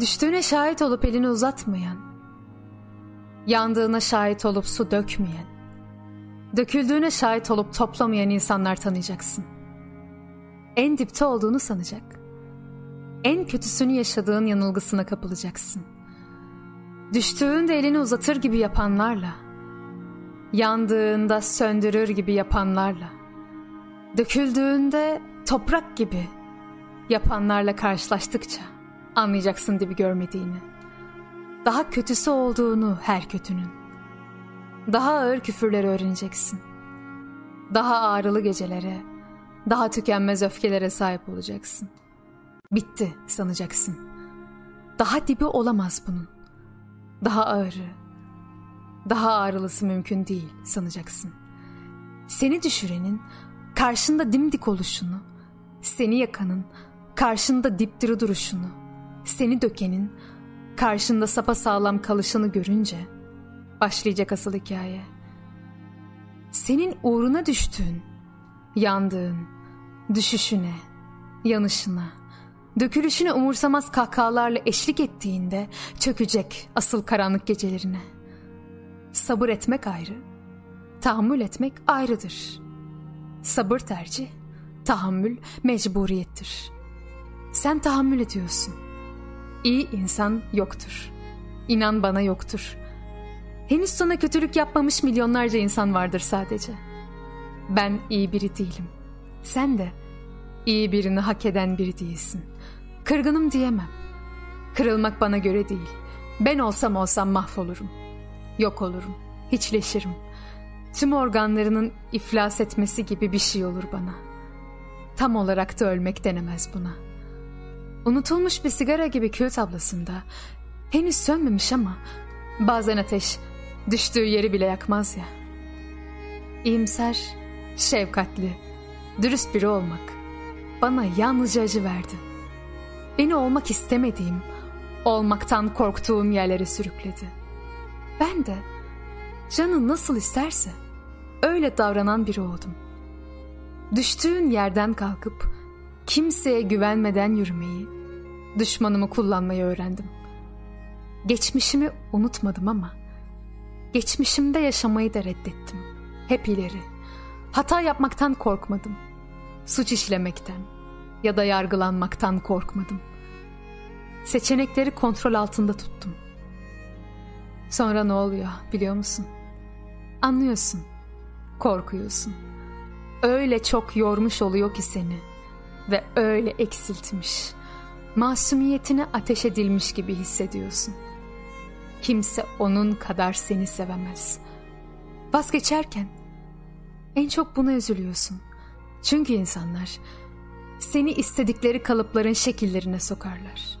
Düştüğüne şahit olup elini uzatmayan, yandığına şahit olup su dökmeyen, döküldüğüne şahit olup toplamayan insanlar tanıyacaksın. En dipte olduğunu sanacak. En kötüsünü yaşadığın yanılgısına kapılacaksın. Düştüğünde elini uzatır gibi yapanlarla, yandığında söndürür gibi yapanlarla, döküldüğünde toprak gibi yapanlarla karşılaştıkça anlayacaksın dibi görmediğini. Daha kötüsü olduğunu her kötünün. Daha ağır küfürleri öğreneceksin. Daha ağrılı gecelere, daha tükenmez öfkelere sahip olacaksın. Bitti sanacaksın. Daha dibi olamaz bunun. Daha ağırı, daha ağrılısı mümkün değil sanacaksın. Seni düşürenin karşında dimdik oluşunu, seni yakanın karşında dipdiri duruşunu, seni dökenin karşında sapa sağlam kalışını görünce başlayacak asıl hikaye. Senin uğruna düştüğün, yandığın, düşüşüne, yanışına, dökülüşüne umursamaz kahkahalarla eşlik ettiğinde çökecek asıl karanlık gecelerine. Sabır etmek ayrı, tahammül etmek ayrıdır. Sabır tercih, tahammül mecburiyettir. Sen tahammül ediyorsun. İyi insan yoktur. İnan bana yoktur. Henüz sana kötülük yapmamış milyonlarca insan vardır sadece. Ben iyi biri değilim. Sen de iyi birini hak eden biri değilsin. Kırgınım diyemem. Kırılmak bana göre değil. Ben olsam olsam mahvolurum. Yok olurum. Hiçleşirim. Tüm organlarının iflas etmesi gibi bir şey olur bana. Tam olarak da ölmek denemez buna. Unutulmuş bir sigara gibi kül tablasında henüz sönmemiş ama bazen ateş düştüğü yeri bile yakmaz ya. İyimser, şefkatli, dürüst biri olmak bana yalnızca acı verdi. Beni olmak istemediğim, olmaktan korktuğum yerlere sürükledi. Ben de canın nasıl isterse öyle davranan biri oldum. Düştüğün yerden kalkıp kimseye güvenmeden yürümeyi, düşmanımı kullanmayı öğrendim. Geçmişimi unutmadım ama geçmişimde yaşamayı da reddettim. Hep ileri. Hata yapmaktan korkmadım. Suç işlemekten ya da yargılanmaktan korkmadım. Seçenekleri kontrol altında tuttum. Sonra ne oluyor biliyor musun? Anlıyorsun. Korkuyorsun. Öyle çok yormuş oluyor ki seni ve öyle eksiltmiş. Masumiyetine ateş edilmiş gibi hissediyorsun. Kimse onun kadar seni sevemez. Vazgeçerken en çok buna üzülüyorsun. Çünkü insanlar seni istedikleri kalıpların şekillerine sokarlar.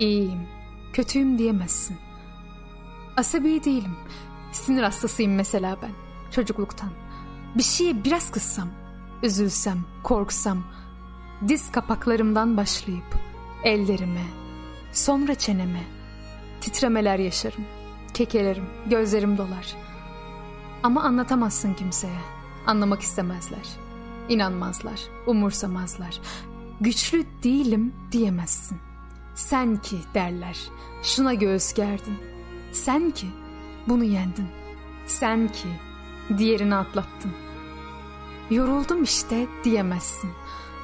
İyiyim, kötüyüm diyemezsin. Asabi değilim. Sinir hastasıyım mesela ben. Çocukluktan. Bir şeye biraz kızsam, üzülsem, korksam, diz kapaklarımdan başlayıp ellerime, sonra çeneme, titremeler yaşarım, kekelerim, gözlerim dolar. Ama anlatamazsın kimseye, anlamak istemezler, inanmazlar, umursamazlar. Güçlü değilim diyemezsin. Sen ki derler, şuna göğüs gerdin. Sen ki bunu yendin. Sen ki diğerini atlattın. Yoruldum işte diyemezsin.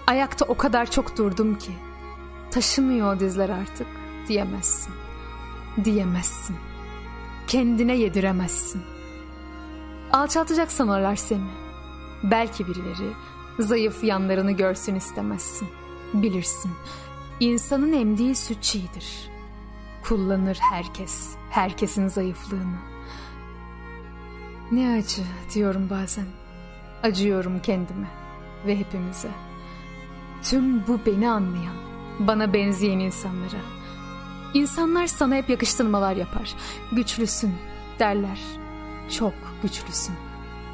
Ayakta o kadar çok durdum ki. Taşımıyor o dizler artık diyemezsin. Diyemezsin. Kendine yediremezsin. Alçaltacak sanırlar seni. Belki birileri zayıf yanlarını görsün istemezsin. Bilirsin. İnsanın emdiği süt çiğdir. Kullanır herkes, herkesin zayıflığını. Ne acı diyorum bazen. Acıyorum kendime ve hepimize. Tüm bu beni anlayan, bana benzeyen insanlara. İnsanlar sana hep yakıştırmalar yapar. Güçlüsün derler. Çok güçlüsün.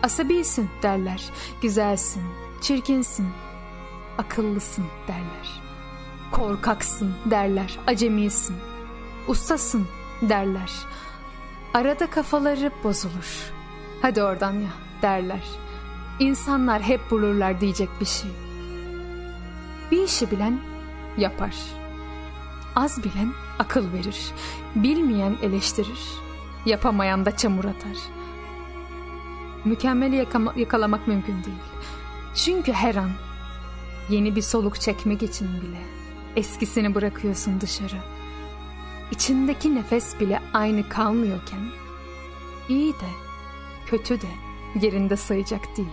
Asabisin derler. Güzelsin, çirkinsin, akıllısın derler. Korkaksın derler. Acemisin, ustasın derler. Arada kafaları bozulur. Hadi oradan ya derler. İnsanlar hep bulurlar diyecek bir şey. Bir işi bilen yapar. Az bilen akıl verir, bilmeyen eleştirir, yapamayan da çamur atar. Mükemmeli yakalamak mümkün değil. Çünkü her an yeni bir soluk çekmek için bile eskisini bırakıyorsun dışarı. İçindeki nefes bile aynı kalmıyorken iyi de kötü de yerinde sayacak değil.